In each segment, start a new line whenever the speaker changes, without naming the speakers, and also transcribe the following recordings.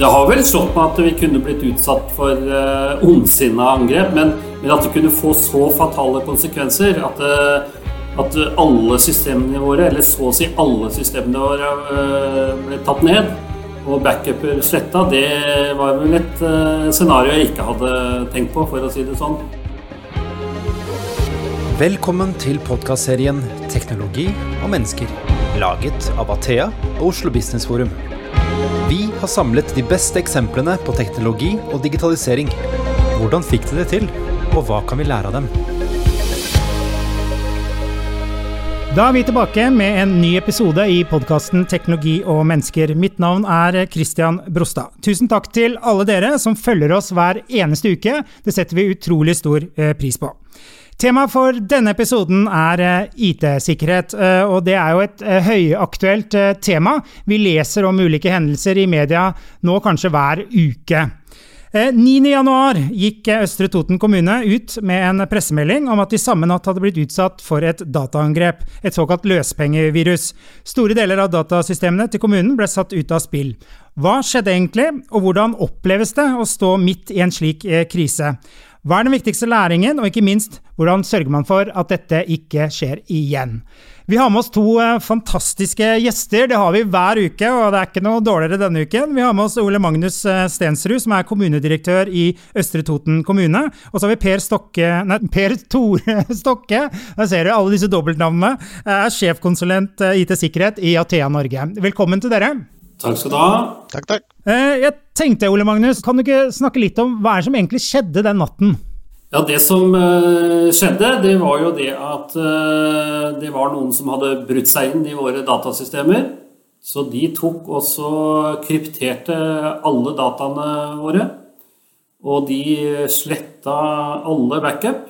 Det har vel slått meg at vi kunne blitt utsatt for uh, ondsinna angrep, men, men, at det kunne få så fatale konsekvenser at, uh, at alle systemene våre, eller så å si alle systemene våre, uh, ble tatt ned og backuper sletta, det var vel et uh, scenario jeg ikke hadde tenkt på, for å si det sånn.
Velkommen til podkastserien 'Teknologi og mennesker', laget av Athea og Oslo Business Forum. Vi har samlet de beste eksemplene på teknologi og digitalisering. Hvordan fikk de det til, og hva kan vi lære av dem?
Da er vi tilbake med en ny episode i podkasten Teknologi og mennesker. Mitt navn er Christian Brostad. Tusen takk til alle dere som følger oss hver eneste uke. Det setter vi utrolig stor eh, pris på. Temaet for denne episoden er eh, IT-sikkerhet, eh, og det er jo et eh, høyaktuelt tema. Vi leser om ulike hendelser i media nå kanskje hver uke. 9.1 gikk Østre Toten kommune ut med en pressemelding om at de samme natt hadde blitt utsatt for et dataangrep, et såkalt løspengevirus. Store deler av datasystemene til kommunen ble satt ut av spill. Hva skjedde egentlig, og hvordan oppleves det å stå midt i en slik krise? Hva er den viktigste læringen, og ikke minst, hvordan sørger man for at dette ikke skjer igjen? Vi har med oss to eh, fantastiske gjester. Det har vi hver uke, og det er ikke noe dårligere denne uken. Vi har med oss Ole Magnus eh, Stensrud, som er kommunedirektør i Østre Toten kommune. Og så har vi Per, Stokke, nei, per Tore Stokke, der ser du alle disse dobbeltnavnene, er sjefkonsulent IT-sikkerhet i Athea Norge. Velkommen til dere.
Takk skal du ha.
Takk, takk.
Eh, jeg tenkte, Ole Magnus, kan du ikke snakke litt om hva er det som egentlig skjedde den natten?
Ja, Det som uh, skjedde, det var jo det at uh, det var noen som hadde brutt seg inn i våre datasystemer. Så de tok og så krypterte alle dataene våre. Og de sletta alle backup.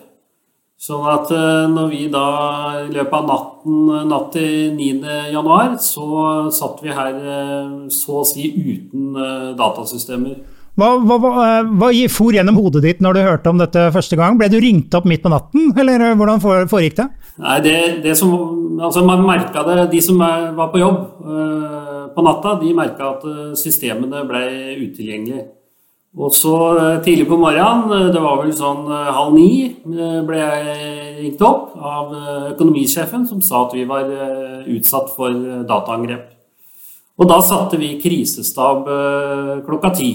Sånn at eh, når vi da i løpet av natten natt til 9. januar, så satt vi her eh, så å si uten eh, datasystemer.
Hva, hva, hva, hva for gjennom hodet ditt når du hørte om dette første gang? Ble du ringt opp midt på natten, eller hvordan foregikk det?
Nei, det, det som, altså Man merka det, de som var på jobb på natta, de merka at systemene ble utilgjengelige. Og så eh, tidlig på morgenen, eh, det var vel sånn eh, halv ni, ble jeg ringt opp av økonomisjefen som sa at vi var utsatt for dataangrep. Og da satte vi krisestab klokka ti.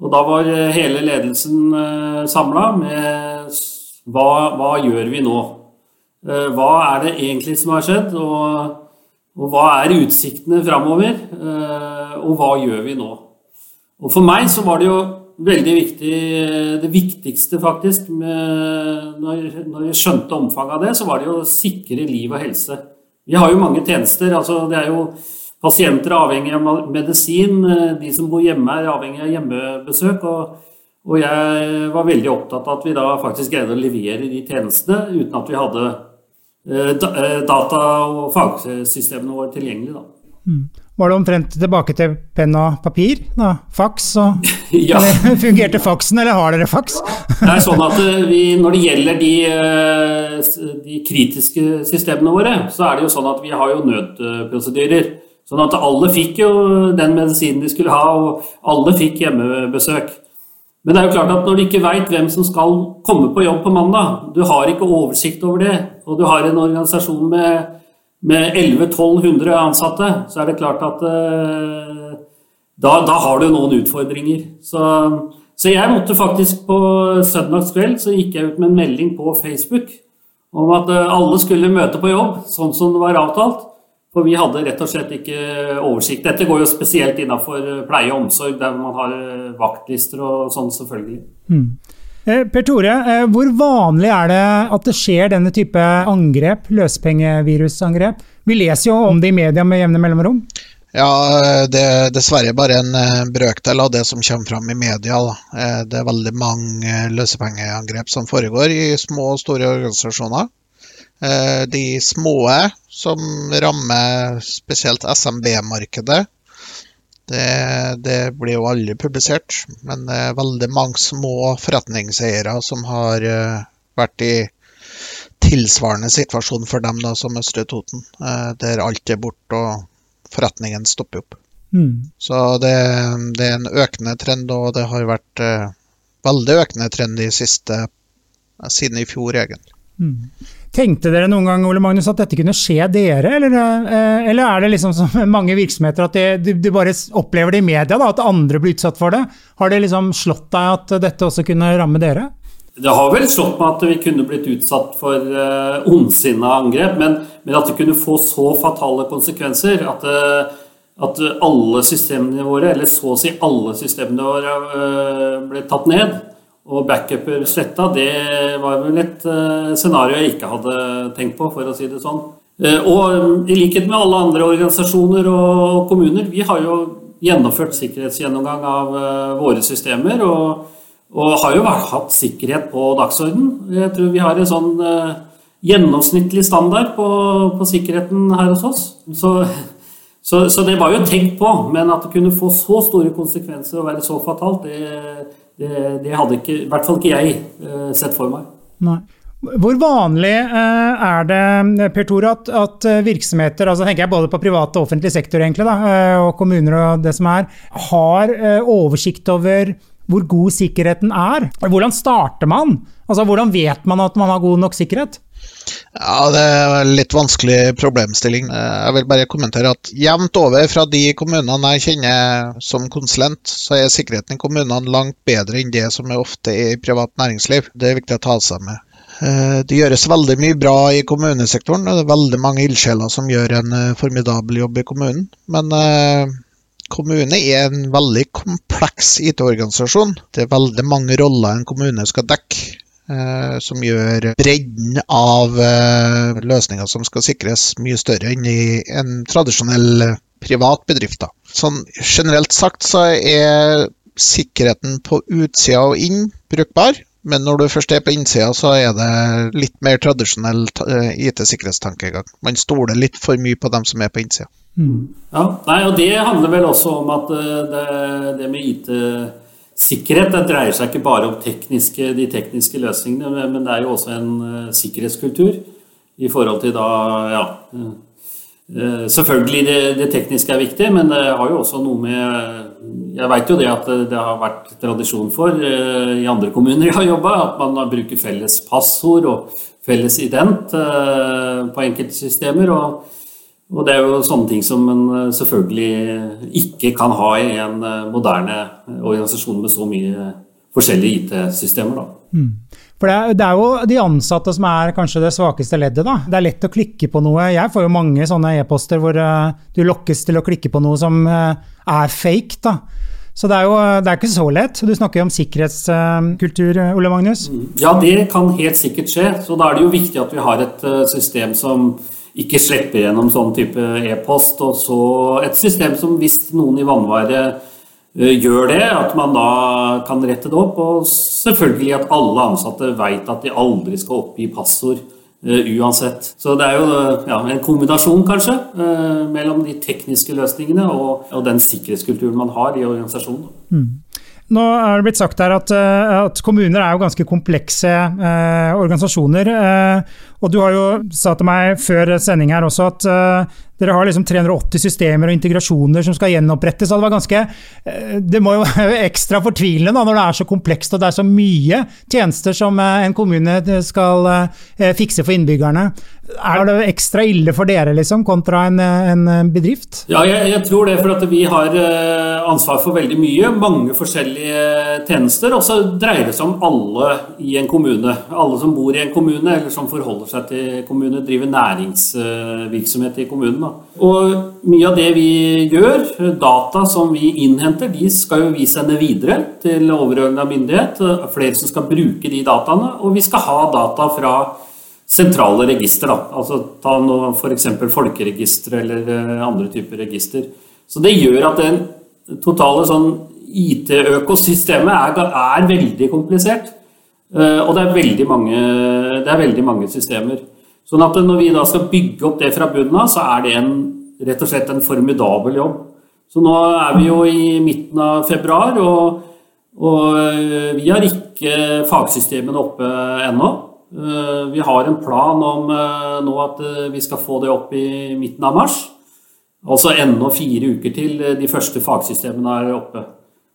Og da var hele ledelsen samla med hva, hva, gjør vi nå? Hva er det egentlig som har skjedd, og, og hva er utsiktene framover? Og hva gjør vi nå? Og for meg så var det jo veldig viktig Det viktigste, faktisk, med, når, når, jeg skjønte omfanget av det, så var det jo å sikre liv og helse. Vi har jo mange tjenester. altså det er jo Pasienter er avhengig av medisin. De som bor hjemme, er avhengig av hjemmebesøk. Og, og, jeg var veldig opptatt av at vi da faktisk greide å levere de tjenestene uten at vi hadde eh, eh, data og fagsystemene våre tilgjengelig. Da. Mm.
Var det omtrent tilbake til penn og papir? Da? Faks og ja. Fungerte faksen, eller har dere faks?
det er sånn at eh, vi, Når det gjelder de, eh, de, kritiske systemene våre, så er det jo sånn at vi har jo nødprosedyrer. Sånn at alle fikk jo den medisinen de skulle ha, og alle fikk hjemmebesøk. Men det er jo klart at når du ikke veit hvem som skal komme på jobb på mandag, du har ikke oversikt over det, og du har en organisasjon med med 1100-1200 ansatte, så er det klart at uh, da, da, har du noen utfordringer. Så, så, jeg måtte faktisk på søndagskveld så gikk jeg ut med en melding på Facebook om at uh, alle skulle møte på jobb, sånn som det var avtalt. For vi hadde rett og slett ikke oversikt. Dette går jo spesielt innenfor pleie og omsorg, der man har vaktlister og sånn, selvfølgelig. Mm.
Eh, per Tore, eh, hvor vanlig er det at det skjer denne type angrep, løspengevirusangrep? Vi leser jo om det i media med jevne mellomrom.
Ja, det er dessverre bare en eh, brøkdel av det som kommer fram i media. Det er veldig mange løsepengeangrep som foregår i små og store organisasjoner. De små som rammer spesielt SMB-markedet, det, det, blir jo aldri publisert, men det er veldig mange små forretningseiere som har uh, vært i tilsvarende situasjon for dem da, som Østre Toten, uh, der alt er borte og forretningen stopper opp. Mm. Så det, det, er en økende trend, og det har vært eh, veldig økende trend de siste siden i fjor, egentlig.
Tenkte dere noen gang Ole Magnus, at dette kunne skje dere, eller, eh, eller er det liksom som mange virksomheter at de bare opplever det i media, da, at andre blir utsatt for det? Har det liksom slått deg at dette også kunne ramme dere?
Det har vel slått meg at vi kunne blitt utsatt for uh, ondsinna angrep, men, men, at det kunne få så fatale konsekvenser at, uh, at alle systemene våre, eller så å si alle systemene våre, ble tatt ned og backuper sletta, det var vel et uh, scenario jeg ikke hadde tenkt på, for å si det sånn. Uh, og i likhet med alle andre organisasjoner og kommuner, vi har jo gjennomført sikkerhetsgjennomgang av våre systemer. Og, og, har jo hatt sikkerhet på dagsorden. Jeg tror vi har en sånn gjennomsnittlig standard på, på, sikkerheten her hos oss. Så, så, så, det var jo tenkt på, men at det kunne få så store konsekvenser og være så fatalt, det det, det, hadde ikke, i hvert fall ikke jeg uh, sett for meg.
Nei. Hvor vanlig uh, er det Per Tore, at, at, virksomheter, altså tenker jeg både på privat og offentlig sektor egentlig, da, og kommuner og det som er, har oversikt over hvor god sikkerheten er? Hvordan starter man? Altså, Hvordan vet man at man har god nok sikkerhet?
Ja, Det er en litt vanskelig problemstilling. Jeg vil bare kommentere at jevnt over fra de kommunene jeg kjenner som konsulent, så er sikkerheten i kommunene langt bedre enn det som er ofte er i privat næringsliv. Det er viktig å ta seg med. Eh, det gjøres veldig mye bra i kommunesektoren. og Det er veldig mange ildsjeler som gjør en eh, formidabel jobb i kommunen. Men eh, kommune er en veldig kompleks IT-organisasjon. Det er veldig mange roller en kommune skal dekke. Eh, som gjør bredden av eh, løsninger som skal sikres, mye større enn i en tradisjonell privat bedrift. Sånn generelt sagt så er sikkerheten på utsida og inn brukbar. Men når du først er på innsida, så er det litt mer tradisjonell eh, IT-sikkerhetstankegang. Man stoler litt for mye på dem som er på innsida.
Mm. Ja, nei, og Det handler vel også om at det, det med IT Sikkerhet det dreier seg ikke bare om tekniske, de tekniske løsningene, men det er jo også en uh, sikkerhetskultur i forhold til da ja, uh, Selvfølgelig det, det, tekniske er viktig, men det har jo også noe med Jeg veit jo det at det har vært tradisjon for i andre kommuner jeg har jobba, at man bruker felles passord og felles ident på enkelte systemer. og og det er jo sånne ting som man eh, selvfølgelig ikke kan ha i en eh, moderne organisasjon med så mye forskjellige IT-systemer.
Mm. For det er, det er, jo de ansatte som er kanskje det svakeste leddet. da. Det er lett å klikke på noe. Jeg får jo mange sånne e-poster hvor uh, du lokkes til å klikke på noe som uh, er fake. da. Så det er jo det er ikke så lett. Du snakker jo om sikkerhetskultur, uh, Ole Magnus.
Ja, det kan helt sikkert skje. Så da er det jo viktig at vi har et system som ikke slipper gjennom sånn type e-post. Og så et system som hvis noen i vannværet eh, gjør det, at man da kan rette det opp. Og selvfølgelig at alle ansatte vet at de aldri skal oppgi passord. Uh, uansett. Så det er jo ja, en kombinasjon, kanskje, mellom de tekniske løsningene og, og, den sikkerhetskulturen man har i organisasjonen. Mm.
Nå er det blitt sagt her at, at kommuner er jo ganske komplekse eh, organisasjoner. Eh, og du har jo sa til meg før sending her også at eh, dere har liksom 380 systemer og integrasjoner som skal gjenopprettes. Det, ganske, uh, det må jo være ekstra fortvilende når det er så komplekst og det er så mye tjenester som uh, en kommune skal fikse for innbyggerne. Er det ekstra ille for dere liksom, kontra en, en bedrift?
Ja, jeg, jeg, tror det. For at vi har ansvar for veldig mye. Mange forskjellige tjenester. Og så dreier det seg om alle i en kommune. Alle som bor i en kommune, eller som forholder seg til kommune, driver næringsvirksomhet i kommunen. Da. Og mye av det vi gjør, data som vi innhenter, de skal jo vi sende videre til overordna myndighet. Flere som skal bruke de dataene. Og vi skal ha data fra sentrale register. Altså ta f.eks. folkeregistre eller eh, andre typer register. Så det gjør at det totale sånn IT-økosystemet er, er veldig komplisert. Eh, og det er veldig mange, det er veldig mange systemer. Sånn at når vi da skal bygge opp det fra bunnen av, så er det en, rett og slett en formidabel jobb. Så nå er vi jo i midten av februar, og, og eh, vi har ikke fagsystemene oppe ennå. Eh, vi har en plan om nå at vi skal få det opp i midten av mars. Altså ennå fire uker til de første fagsystemene er oppe.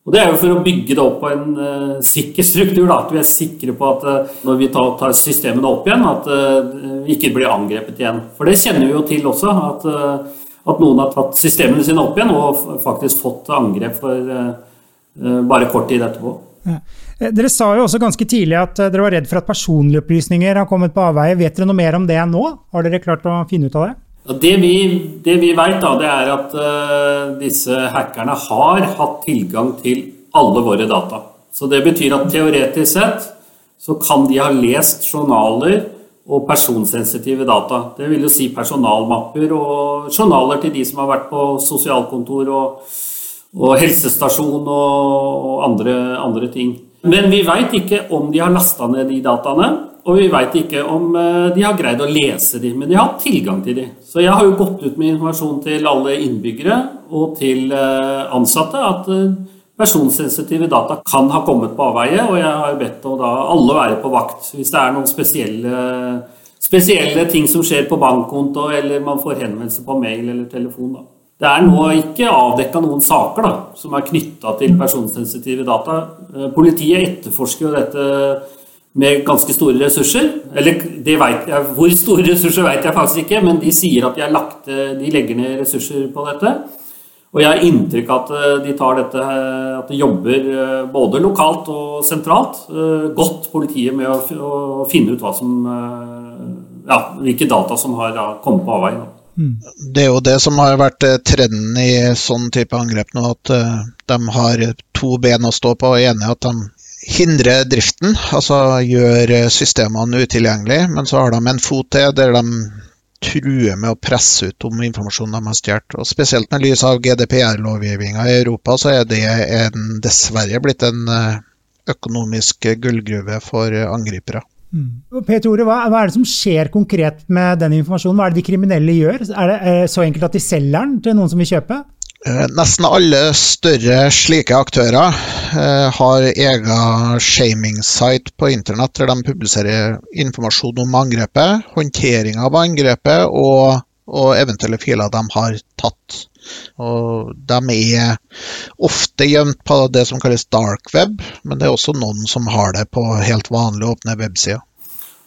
Og Det er jo for å bygge det opp på en uh, sikker struktur. Da, at vi er sikre på at uh, når vi tar, tar, systemene opp igjen, at uh, vi ikke blir angrepet igjen. For det kjenner vi jo til også. At, at noen har tatt systemene sine opp igjen og faktisk fått angrep for bare kort tid etterpå. Ja.
Dere sa jo også ganske tidlig at dere var redd for at personlige opplysninger har kommet på avveie. Vet dere noe mer om det nå? Har dere klart å finne ut av det?
Det vi, det vi vet, da, det er at uh, disse hackerne har hatt tilgang til alle våre data. Så det betyr at teoretisk sett så kan de ha lest journaler og personsensitive data. Det vil jo si personalmapper og journaler til de som har vært på sosialkontor og, og helsestasjon og, og andre, andre ting. Men vi veit ikke om de har lasta ned de dataene. Og vi veit ikke om eh, de har greid å lese de, men de har tilgang til de. Så jeg har jo gått ut med informasjon til alle innbyggere og til eh, ansatte at eh, personsensitive data kan ha kommet på avveie, og jeg har bedt da alle være på vakt hvis det er noen spesielle, spesielle ting som skjer på bankkonto, eller man får henvendelse på mail eller telefon. Da. Det er nå ikke avdekka noen saker da, som er knytta til personsensitive data. Politiet etterforsker jo dette med ganske store ressurser. Eller jeg, hvor store ressurser vet jeg faktisk ikke, men de sier at de, lagt, de, legger ned ressurser på dette. Og jeg har inntrykk av at eh, de tar dette, at de jobber eh, både lokalt og sentralt eh, godt, politiet, med å, finne ut som, ja, hvilke data som har kommet på avveie.
Mm. Det er jo det som har vært trenden i sånn type angrep nå, at de har to ben å stå på. og ene at de hindre driften, altså gjør systemene utilgjengelige. Men så har de en fot til der de truer med å presse ut om informasjonen de har stjålet. Spesielt med lys av GDPR-lovgivninga i Europa, så er det en, dessverre blitt en eh, økonomisk gullgruve for angripere.
Mm. Per Tore, hva, hva, er det som skjer konkret med den informasjonen? Hva er det de kriminelle gjør? Er det eh, så enkelt at de selger den til noen som vil kjøpe?
Eh, nesten alle større slike aktører eh, har egen shaming-site på internett der de publiserer informasjon om angrepet, håndtering av angrepet og, og, eventuelle filer de har tatt. Og de er ofte gjemt på det som kalles dark web, men det er også noen som har det på helt vanlige åpne websider.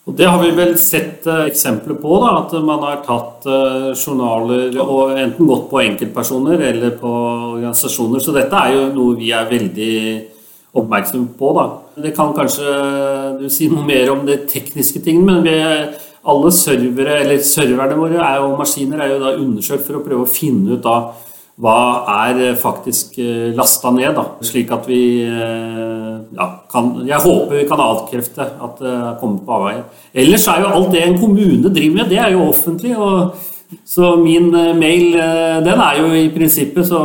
Og Det har vi vel sett uh, eksempler på. Da, at man har tatt uh, journaler og enten gått på enkeltpersoner eller på organisasjoner. Så dette er jo noe vi er veldig oppmerksomme på. Da. Det kan kanskje du si noe mer om de tekniske tingene, men vi, alle servere, eller serverne våre er jo, maskiner er jo da undersøkt for å prøve å finne ut da hva er eh, faktisk eh, lasta ned, da, slik at vi eh, ja, kan Jeg håper vi kan avkrefte at det er kommet på avveier. Ellers er jo alt det en kommune driver med, det er jo offentlig. Og, så min mail, den er jo i prinsippet så,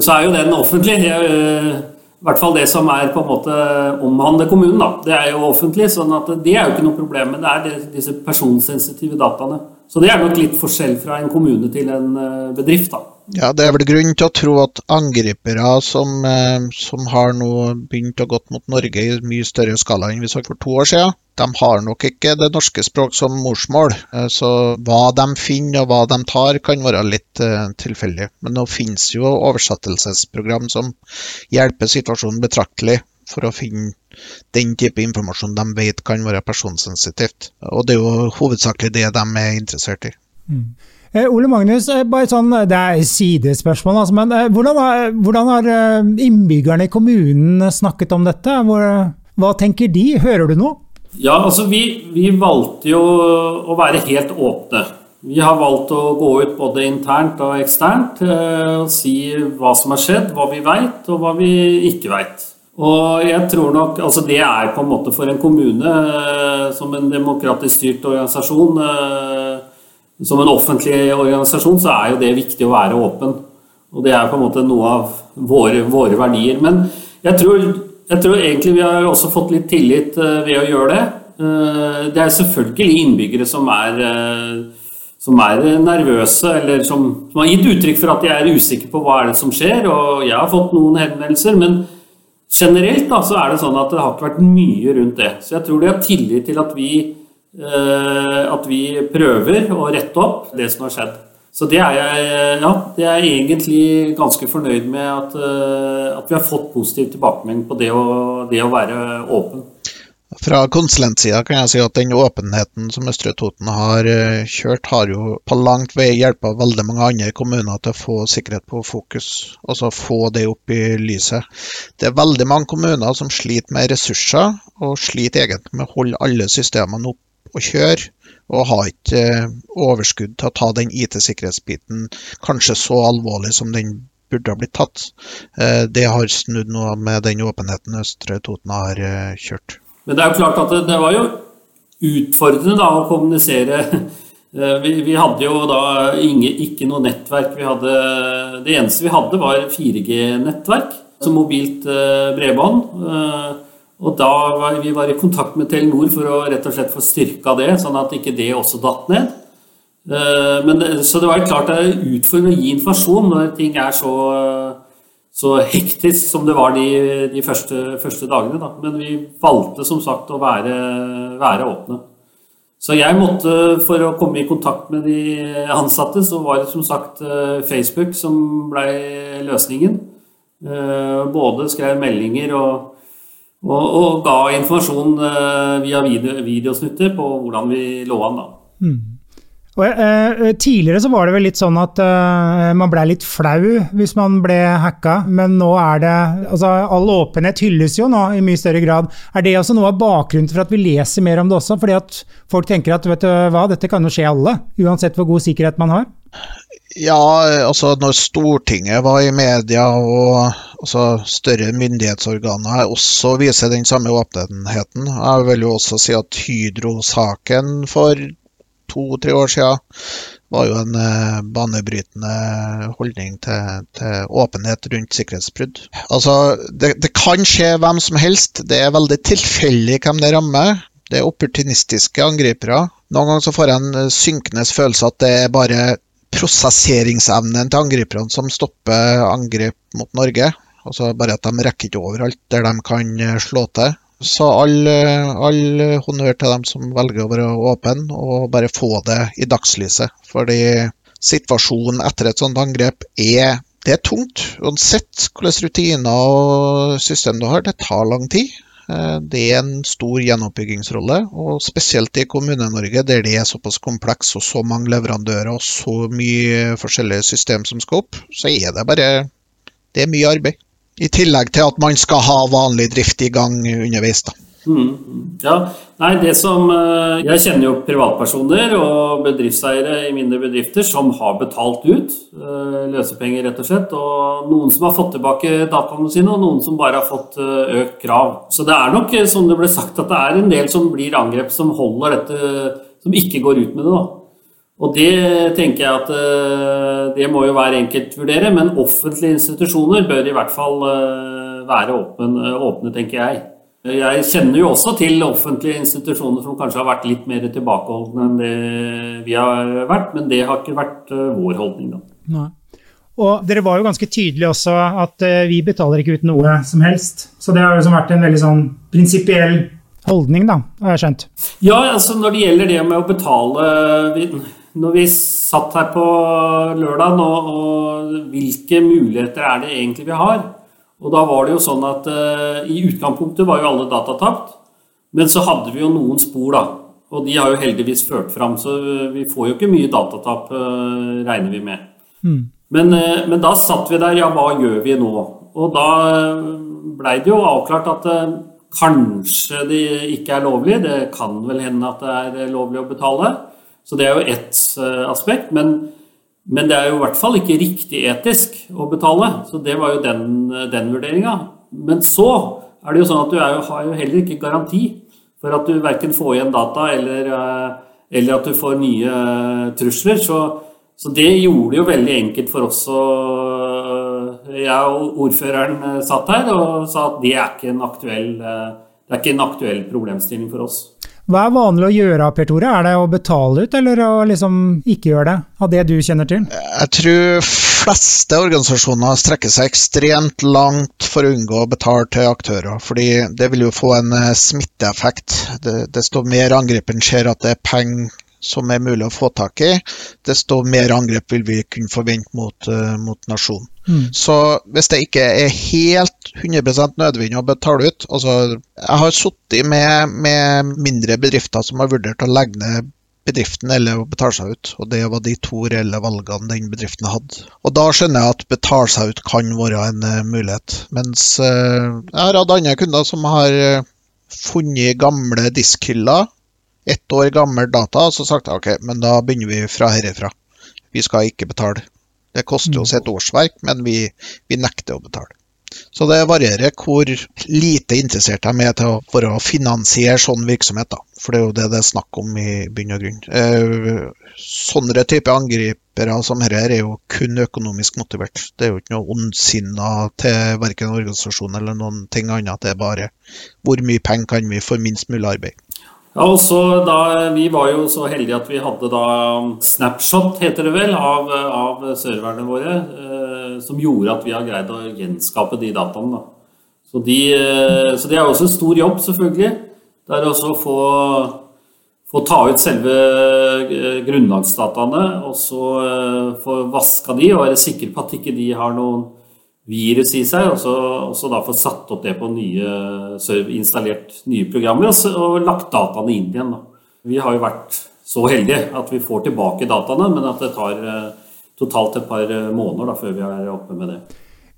så er jo den offentlig. Jeg, i hvert fall det som er på en måte omhandler kommunen. da, Det er jo offentlig, sånn at det er jo ikke noe problem. Men det er disse personsensitive dataene. Så det er nok litt forskjell fra en kommune til en eh, bedrift. da.
Ja, Det er vel grunn til å tro at angripere som, eh, som har nå begynt å gått mot Norge i mye større skala enn vi så for to år siden, de har nok ikke det norske språk som morsmål. Eh, så hva de finner og hva de tar, kan være litt tilfeldig. Men nå finnes jo oversettelsesprogram som hjelper situasjonen betraktelig for å finne den type informasjon de vet kan være personsensitivt. Og det er jo hovedsakelig det de er interessert i. Mm.
Eh, Ole Magnus, eh, bare sånn, det er sidespørsmål, altså, men eh, hvordan, hvordan, har innbyggerne i kommunen snakket om dette? Hvor, hva tenker de? Hører du noe?
Ja, altså vi, vi valgte jo å være helt åpne. Vi har valgt å gå ut både internt og eksternt og si hva som har skjedd, hva vi veit og hva vi ikke veit. Og jeg tror nok, altså Det er på en måte for en kommune, eh, som en demokratisk styrt organisasjon, eh, som en offentlig organisasjon, så er jo det viktig å være åpen. Og det er på en måte noe av våre, våre verdier. Men jeg tror, jeg tror, egentlig vi har også fått litt tillit eh, ved å gjøre det. Det er selvfølgelig innbyggere som er, som er nervøse, eller som, som har gitt uttrykk for at de er usikre på hva er det som skjer. Og jeg har fått noen henvendelser. men Generelt da, så er det sånn at det har ikke vært mye rundt det. Så jeg tror de har tillit til at vi, eh, at vi prøver å rette opp det som har skjedd. Så det er jeg, ja, det er egentlig ganske fornøyd med at, at vi har fått positiv tilbakemelding på det å, det å være åpen.
Fra konsulentsida kan jeg si at den åpenheten som Østre Toten har eh, kjørt, har jo på langt vei hjulpet veldig mange andre kommuner til å få sikkerhet på fokus, altså få det opp i lyset. Det er veldig mange kommuner som sliter med ressurser, og sliter egentlig med å holde alle systemene opp og kjøre, og har ikke eh, overskudd til å ta den IT-sikkerhetsbiten kanskje så alvorlig som den burde ha blitt tatt. Eh, det har snudd noe med den åpenheten Østre Toten har kjørt.
Men det er jo klart at det, var jo utfordrende da, å kommunisere. Eh, vi, vi hadde jo da ingen, ikke noe nettverk. Hadde, det eneste vi hadde, var 4G-nettverk. som mobilt eh, bredbånd. Og da var vi var i kontakt med Telenor for å rett og slett få styrka det, sånn at ikke det også datt ned. Eh, men, så det var klart det er utfordrende å gi informasjon når ting er så så hektisk som det var de, de første, første, dagene. Da. Men vi valgte som sagt å være, være, åpne. Så jeg måtte, for å komme i kontakt med de ansatte, så var det som sagt eh, Facebook som ble løsningen. Eh, både skrev meldinger og, og, og ga informasjon eh, via video, videosnutter på hvordan vi lå an. da. Mm.
Og, uh, tidligere så var det vel litt sånn at uh, man ble litt flau hvis man ble hacka, men nå er det altså All åpenhet hylles jo nå i mye større grad. Er det også noe av bakgrunnen for at vi leser mer om det også? Fordi at folk tenker at vet du hva, dette kan jo skje alle, uansett hvor god sikkerhet man har?
Ja, altså når Stortinget var i media og altså, større myndighetsorganer også viser den samme åpenheten. Jeg vil jo også si at Hydro-saken for to-tre år siden var jo en eh, banebrytende holdning til, til, åpenhet rundt sikkerhetsbrudd. Altså, det, det, kan skje hvem som helst. Det er veldig tilfeldig hvem det rammer. Det er opportunistiske angripere. Noen ganger så får jeg en synkende følelse at det er bare prosesseringsevnen til angriperne som stopper angrep mot Norge. Altså bare at de rekker ikke overalt der de kan slå til. Så all, all, honnør til dem som velger å være åpne og bare få det i dagslyset. Fordi situasjonen etter et sånt angrep er, det er tungt. Uansett hvilke rutiner og system du har, det tar lang tid. Eh, det er en stor gjenoppbyggingsrolle, og spesielt i Kommune-Norge, der det er såpass kompleks og så mange leverandører og så mye forskjellige system som skal opp, så er det bare det er mye arbeid. I tillegg til at man skal ha vanlig drift i gang underveis. da.
Mm, ja, nei, det som eh, Jeg kjenner jo privatpersoner og bedriftseiere i mindre bedrifter som har betalt ut eh, løsepenger, rett og slett. Og noen som har fått tilbake dataene sine, og noen som bare har fått eh, økt krav. Så det er nok, som det ble sagt, at det er en del som blir angrepet, som holder dette Som ikke går ut med det, da. Og det tenker jeg at det må jo hver enkelt vurdere, men offentlige institusjoner bør i hvert fall være åpne, åpne, tenker jeg. Jeg kjenner jo også til offentlige institusjoner som kanskje har vært litt mer tilbakeholdne enn det vi har vært, men det har ikke vært eh, vår holdning, da. Nei.
Og dere var jo ganske tydelige også at vi betaler ikke ut noe som helst. Så det har jo vært en veldig sånn prinsipiell holdning, da, har jeg skjønt.
Ja, altså når det gjelder det med å betale når vi satt her på lørdag og, og, hvilke muligheter er det egentlig vi har? Og da var det jo sånn at uh, i utgangspunktet var jo alle data tapt. Men så hadde vi jo noen spor, da. Og de har jo heldigvis ført fram, så vi får jo ikke mye datatap, uh, regner vi med. Mm. Men, uh, men, da satt vi der, ja, hva gjør vi nå? Og da blei det jo avklart at kanskje det ikke er lovlig. Det kan vel hende at det er lovlig å betale. Så det er jo ett aspekt. Men, men, det er jo i hvert fall ikke riktig etisk å betale. Så det var jo den, den vurderinga. Men så er det jo sånn at du jo, har jo heller ikke garanti for at du verken får igjen data eller, eh, eller at du får nye eh, trusler. Så, så, det gjorde det jo veldig enkelt for oss å Jeg og ordføreren satt her og sa at det er ikke en aktuell, ikke en aktuell problemstilling for oss.
Hva er vanlig å gjøre, Per Tore? Er det å betale ut, eller å liksom ikke gjøre det? Av det du kjenner til?
Jeg tror fleste organisasjoner strekker seg ekstremt langt for å unngå å betale til aktører. fordi det vil jo få en eh, smitteeffekt. Desto mer angriperen ser at det er penger som er mulig å få tak i, desto mer angrep vil vi kunne forvente mot, uh, mot nasjonen. Mm. Så hvis det ikke er helt 100% nødvendig å betale ut altså Jeg har sittet med, med mindre bedrifter som har vurdert å legge ned bedriften eller å betale seg ut. Og det var de to reelle valgene den bedriften hadde. Og da skjønner jeg at betale seg ut kan være en uh, mulighet. Mens uh, jeg har hatt andre kunder som har uh, funnet gamle diskhyller, ett år gammel data, og så sagt ok, men da begynner vi fra herifra. Vi skal ikke betale. Det koster oss et årsverk, men vi, vi nekter å betale. Så det varierer hvor lite interessert de er til å, for å finansiere sånn virksomhet. da. For det er jo det det er snakk om i bunn og grunn. Eh, sånne type angripere som dette er jo kun økonomisk motivert. Det er jo ikke noe ondsinna til verken organisasjon eller noen ting annet. Det er bare hvor mye penger kan vi for minst mulig arbeid.
Ja, og så da, Vi var jo så heldige at vi hadde da snapshot, heter det vel, av, av serverne våre. Eh, som gjorde at vi har greid å gjenskape de dataene. Da. Så, de, eh, så det er også en stor jobb, selvfølgelig. Det er også å få, få ta ut selve eh, grunnlagsdataene og så eh, få vaska de og være sikker på at ikke de har noen virus i seg, og så, og så da få satt opp det på nye, installert nye programmer og, så, og lagt dataene inn igjen. Da. Vi har jo vært så heldige at vi får tilbake dataene, men at det tar eh, totalt et par eh, måneder da, før vi er oppe med det.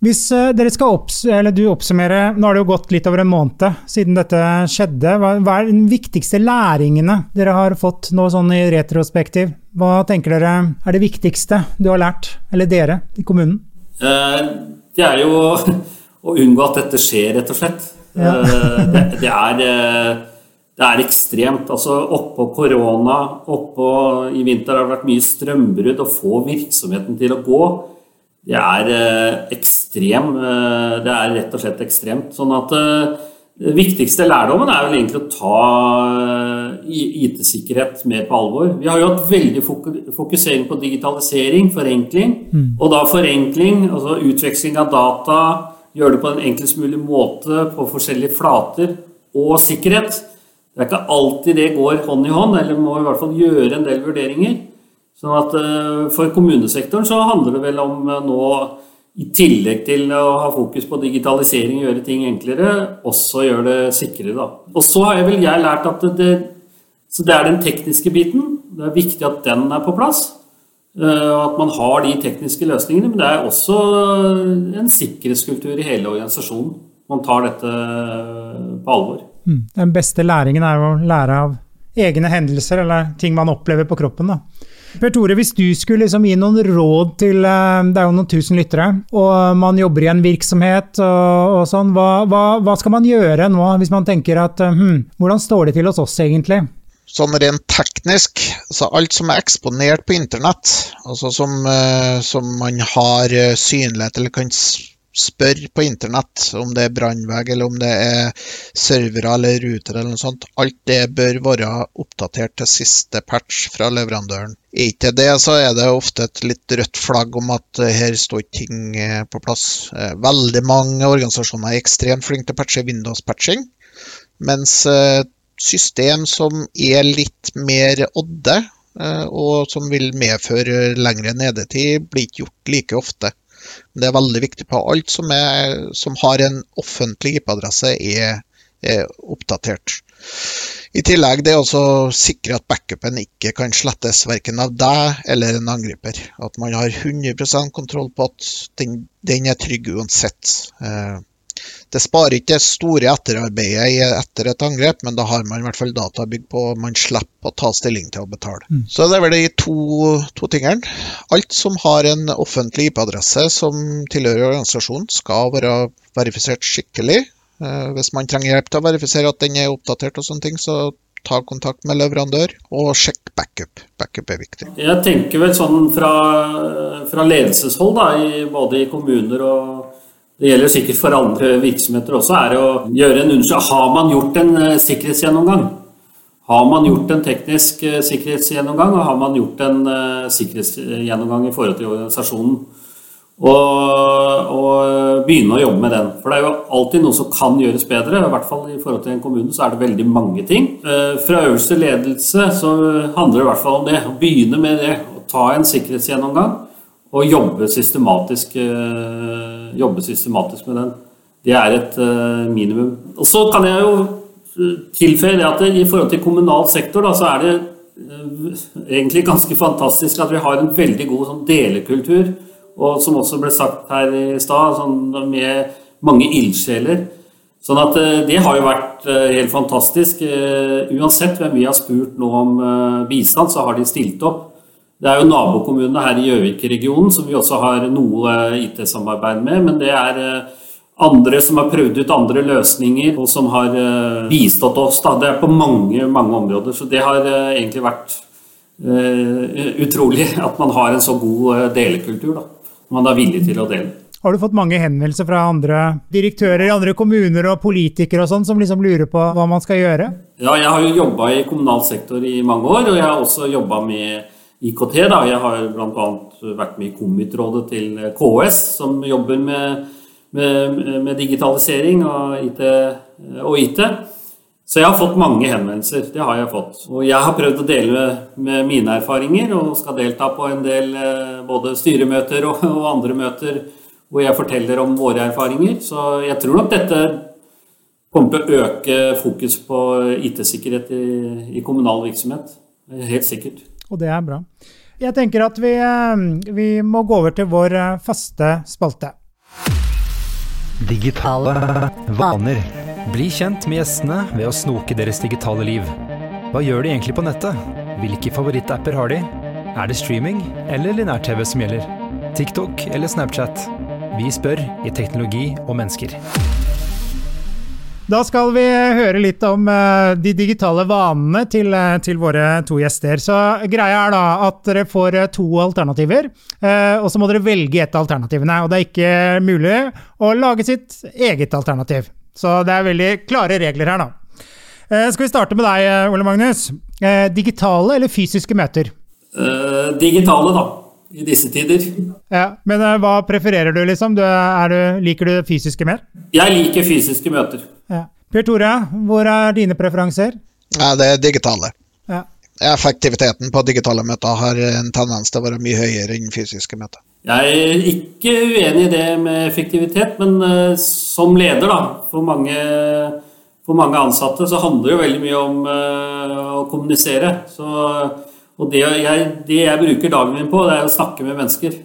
Hvis uh, dere skal opps eller du oppsummere, Nå har det jo gått litt over en måned siden dette skjedde. Hva, hva er de viktigste læringene dere har fått nå sånn i retrospektiv? Hva tenker dere er det viktigste du har lært, eller dere i kommunen?
Uh, det er jo å unngå at dette skjer, rett og slett. Ja. Eh, det, det, er, eh, det, er, ekstremt. Altså oppå korona, oppå i vinter har det vært mye strømbrudd. Å få virksomheten til å gå, det er eh, ekstrem. Det er rett og slett ekstremt. Sånn at den viktigste lærdommen er vel egentlig å ta IT-sikkerhet mer på alvor. Vi har jo hatt veldig fokusering på digitalisering, forenkling. Mm. Og da forenkling, altså utveksling av data, gjøre det på en enklest mulig måte på forskjellige flater, og sikkerhet. Det er ikke alltid det går hånd i hånd, eller må i hvert fall gjøre en del vurderinger. Sånn at eh, For kommunesektoren så handler det vel om eh, nå i tillegg til å ha fokus på digitalisering, og gjøre ting enklere, også gjøre det sikrere. Da. Og så har jeg vel jeg lært at det, så det er den tekniske biten. Det er viktig at den er på plass. Eh, og at man har de tekniske løsningene. Men det er også en sikkerhetskultur i hele organisasjonen. Man tar dette på alvor.
Mm. Den beste læringen er å lære av egne hendelser eller ting man opplever på kroppen. da. Per Tore, hvis du skulle liksom gi noen råd til eh, Det er jo noen tusen lyttere, og man jobber i en virksomhet og, og sånn. Hva, hva, hva, skal man gjøre nå, hvis man tenker at hm, hvordan står det til hos oss egentlig?
Sånn rent teknisk, så alt som er eksponert på internett, altså som, eh, som man har synlighet eller kan spør på internett om det er brannvegg eller om det er servere eller ruter eller noe sånt. Alt det bør være oppdatert til siste patch fra leverandøren. Er ikke det, så er det ofte et litt rødt flagg om at her står ting eh, på plass. Eh, veldig mange organisasjoner er ekstremt flinke til å patche Windows-patching, mens eh, system som er litt mer odde, og som vil medføre lengre nedetid, blir ikke gjort like ofte. Det er veldig viktig på alt som, er, som har en offentlig IP-adresse, er, er, oppdatert. I tillegg det å sikre at backupen ikke kan slettes verken av deg eller en angriper. At man har 100% kontroll på at den, den er trygg uansett. Eh, det sparer ikke det store etterarbeidet etter et angrep, men da har man i hvert fall databygg på man slipper å ta stilling til å betale. Mm. Så det er vel de to, to tingene. Alt som har en offentlig IP-adresse som tilhører organisasjonen, skal være verifisert skikkelig. Eh, hvis man trenger hjelp til å verifisere at den er oppdatert og sånne ting, så ta kontakt med leverandør og sjekk backup. Backup er viktig.
Jeg tenker vel sånn fra, fra ledelseshold, da, i, både i kommuner og det gjelder sikkert for andre virksomheter også, er å gjøre en undersøkelse. Har man gjort en eh, sikkerhetsgjennomgang? Har man gjort en teknisk eh, sikkerhetsgjennomgang, og har man gjort en uh, sikkerhetsgjennomgang i forhold til organisasjonen? Og, og, begynne å jobbe med den. For det er jo alltid noe som kan gjøres bedre. I hvert fall i forhold til en kommune så er det veldig mange ting. Fra fra øverste ledelse så handler det i hvert fall om det. Å begynne med det. Å ta en sikkerhetsgjennomgang og jobbe systematisk, eh, jobbe systematisk med den. Det er et minimum. Og så kan jeg jo tilføye det at i forhold til kommunal sektor da, så er det egentlig ganske fantastisk at vi har en veldig god sånn delekultur og som også ble sagt her i stad, sånn med mange ildsjeler. Sånn at eh, det har jo vært eh, helt fantastisk. Eh, uansett hvem vi har spurt nå om bistand, så har de stilt opp. Det er jo nabokommunene her i Gjøvik-regionen som vi også har noe IT-samarbeid med. Men det er andre som har prøvd ut andre løsninger, og som har bistått oss. Da. Det er på mange, mange områder. Så det har egentlig vært utrolig at man har en så god delekultur. da man er villig til å dele.
Har du fått mange henvendelser fra andre direktører i andre kommuner og politikere og sånn, som liksom lurer på hva man skal gjøre?
Ja, jeg har jo jobba i kommunal sektor i mange år, og jeg har også jobba med IKT. da. Jeg har bl.a. vært med i Komitrådet til KS, som jobber med, med, med digitalisering og IT, og IT. Så jeg har fått mange henvendelser. Det har jeg fått. Og jeg har prøvd å dele med mine erfaringer, og skal delta på en del eh, både styremøter og, og andre møter hvor jeg forteller om våre erfaringer. Så jeg tror nok dette kommer til å øke fokus på IT-sikkerhet i, i, kommunal virksomhet. Helt sikkert.
Og det er bra. Jeg tenker at vi, eh, vi må gå over til vår eh, faste spalte.
Digitale vaner. Bli kjent med gjestene ved å snoke deres digitale liv. Hva gjør de egentlig på nettet? Hvilke favorittapper har de? Er det streaming eller linær-TV som gjelder? TikTok eller Snapchat? Vi spør i Teknologi og mennesker.
Da skal vi høre litt om uh, de digitale vanene til, uh, til, våre to gjester. Så Greia er da at dere får uh, to alternativer, og så må dere velge et av alternativene. Og det er ikke mulig å lage sitt eget alternativ. Så det er veldig klare regler her, da. skal vi starte med deg, Ole Magnus. digitale eller fysiske møter?
digitale, da i disse tider.
Ja, Men uh, hva prefererer du, liksom? Du, du, liker du fysiske mer?
Jeg liker fysiske møter.
Ja. Per Tore, hvor er dine preferanser?
Ja, det er digitale. Ja. Effektiviteten på digitale møter har en tendens til å være mye høyere enn fysiske møter.
Jeg er ikke uenig i det med effektivitet, men uh, som leder da, for mange, for mange, ansatte så handler det jo veldig mye om uh, å kommunisere. Så og det jeg, det jeg, bruker dagen min på, det er å snakke med mennesker.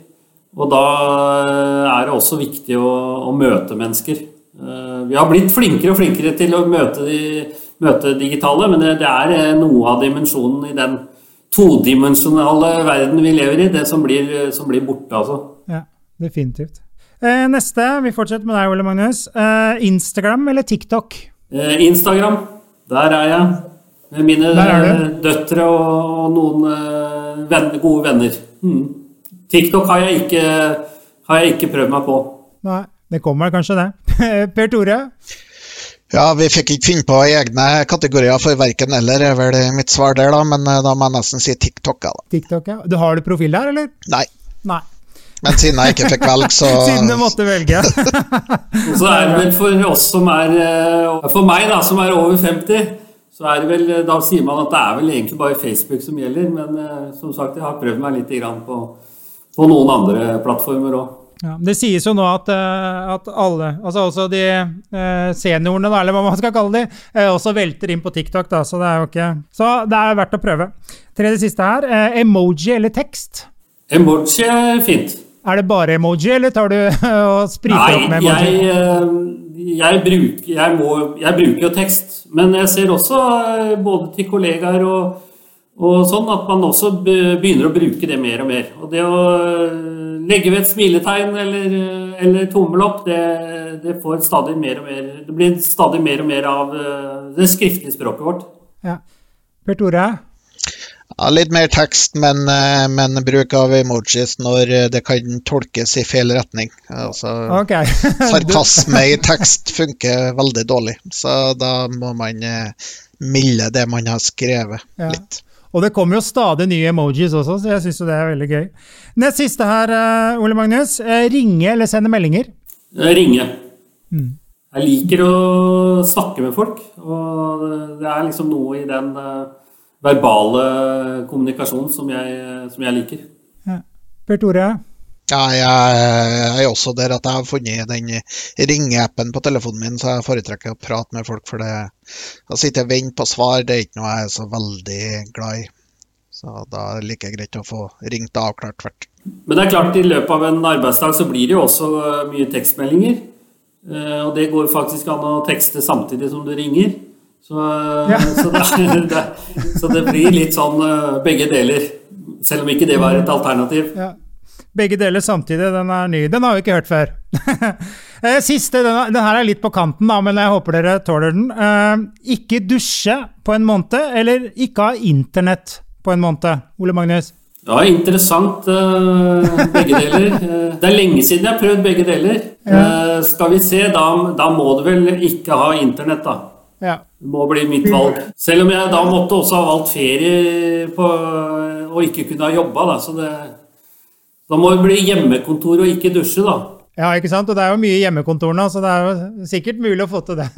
Og da eh, er det også viktig å, å møte mennesker. Eh, vi har blitt flinkere og flinkere til å møte, de, møte digitale, men det, det, er eh, noe av dimensjonen i den todimensjonale verden vi lever i, det som blir, som blir borte, altså.
Ja, definitivt. Neste, vi fortsetter med deg, Ole Magnus. Instagram eller TikTok?
Instagram. Der er jeg. Mine døtre og noen eh, venner, gode venner. Mm. TikTok har jeg, ikke, har jeg ikke prøvd meg på.
Nei, det kommer kanskje, det. per Tore?
Ja, vi fikk ikke finne på egne kategorier for verken eller, er vel mitt svar der, da. Men eh, da må jeg nesten si TikTok. Da.
TikTok, ja. Du Har du profil der, eller?
Nei.
Nei.
Men siden jeg ikke fikk velge, så
Siden du måtte velge.
så er det vel for oss som er eh, For meg, da, som er over 50 så er det vel, Da sier man at det er vel egentlig bare Facebook som gjelder. Men eh, som sagt, jeg har prøvd meg litt på, på noen andre plattformer òg.
Ja, det sies jo nå at, eh, at alle, altså også de eh, seniorene, eller hva man skal kalle de, også velter inn på TikTok. Da, så det er jo ikke Så det er verdt å prøve. Tredje siste her. Emoji eller tekst?
Emoji er fint.
Er det bare emoji, eller tar du og spriter opp med emoji?
Nei, jeg jeg, bruker, jeg, må, jeg bruker jo tekst, men jeg ser også eh, både til kollegaer og, og, sånn at man også begynner å bruke det mer og mer. Og det å eh, legge ved et smiletegn eller, eller tommel opp, det, det, får stadig mer og mer Det blir stadig mer og mer av eh, det skriftlige språket vårt.
Ja. Per Tore?
Ja, litt mer tekst, men, eh, men, bruk av emojis når eh, det kan tolkes i feil retning. Altså,
okay.
sarkasme i tekst funker veldig dårlig, så da må man eh, milde det man har skrevet, ja. litt.
Og det kommer jo stadig nye emojis også, så jeg syns det er veldig gøy. Nest siste her, Ole Magnus. Ringe eller sende meldinger?
Ringe. Mm. jeg liker å snakke med folk. Og det er liksom noe i den uh, verbale kommunikasjonen som jeg, som jeg liker.
Ja. Per Tore?
Ja, jeg er også der at jeg har funnet den ringeappen på telefonen min, så jeg foretrekker å prate med folk. For det å sitte og vente på svar, det er ikke noe jeg er så veldig glad i. Så da er det like greit å få ringt og avklart tvert.
Men det er klart, i løpet av en arbeidsdag så blir det jo også mye tekstmeldinger. Eh, og det går faktisk an å tekste samtidig som du ringer. Så, eh, ja. så, det, det, så, det, blir litt sånn eh, begge deler. Selv om ikke det var et alternativ. Ja.
Begge deler samtidig, den er ny. Den har vi ikke hørt før. Siste, den, den, her er litt på kanten, da, men jeg håper dere tåler den. ikke dusje på en måned, eller ikke ha internett på en måned? Ole Magnus?
Ja, interessant begge deler. det er lenge siden jeg har prøvd begge deler. Ja. skal vi se, da, da, må du vel ikke ha internett, da. Ja. Det må bli mitt valg. Selv om jeg da måtte også ha valgt ferie på, og ikke kunne ha jobba, da. Så det, da må det bli hjemmekontor og ikke dusje, da.
Ja, ikke sant. Og det er jo mye hjemmekontor nå, så det er jo sikkert mulig å få til det.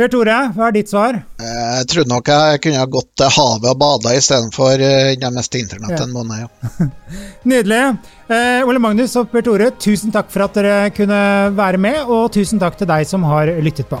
Per Tore, hva er ditt svar?
Jeg trodde nok jeg kunne ha gått til havet og bada istedenfor eh, mest internett ja. en måned. Ja.
Nydelig. Eh, Ole Magnus og Per Tore, tusen takk for at dere kunne være med, og tusen takk til deg som har lyttet på.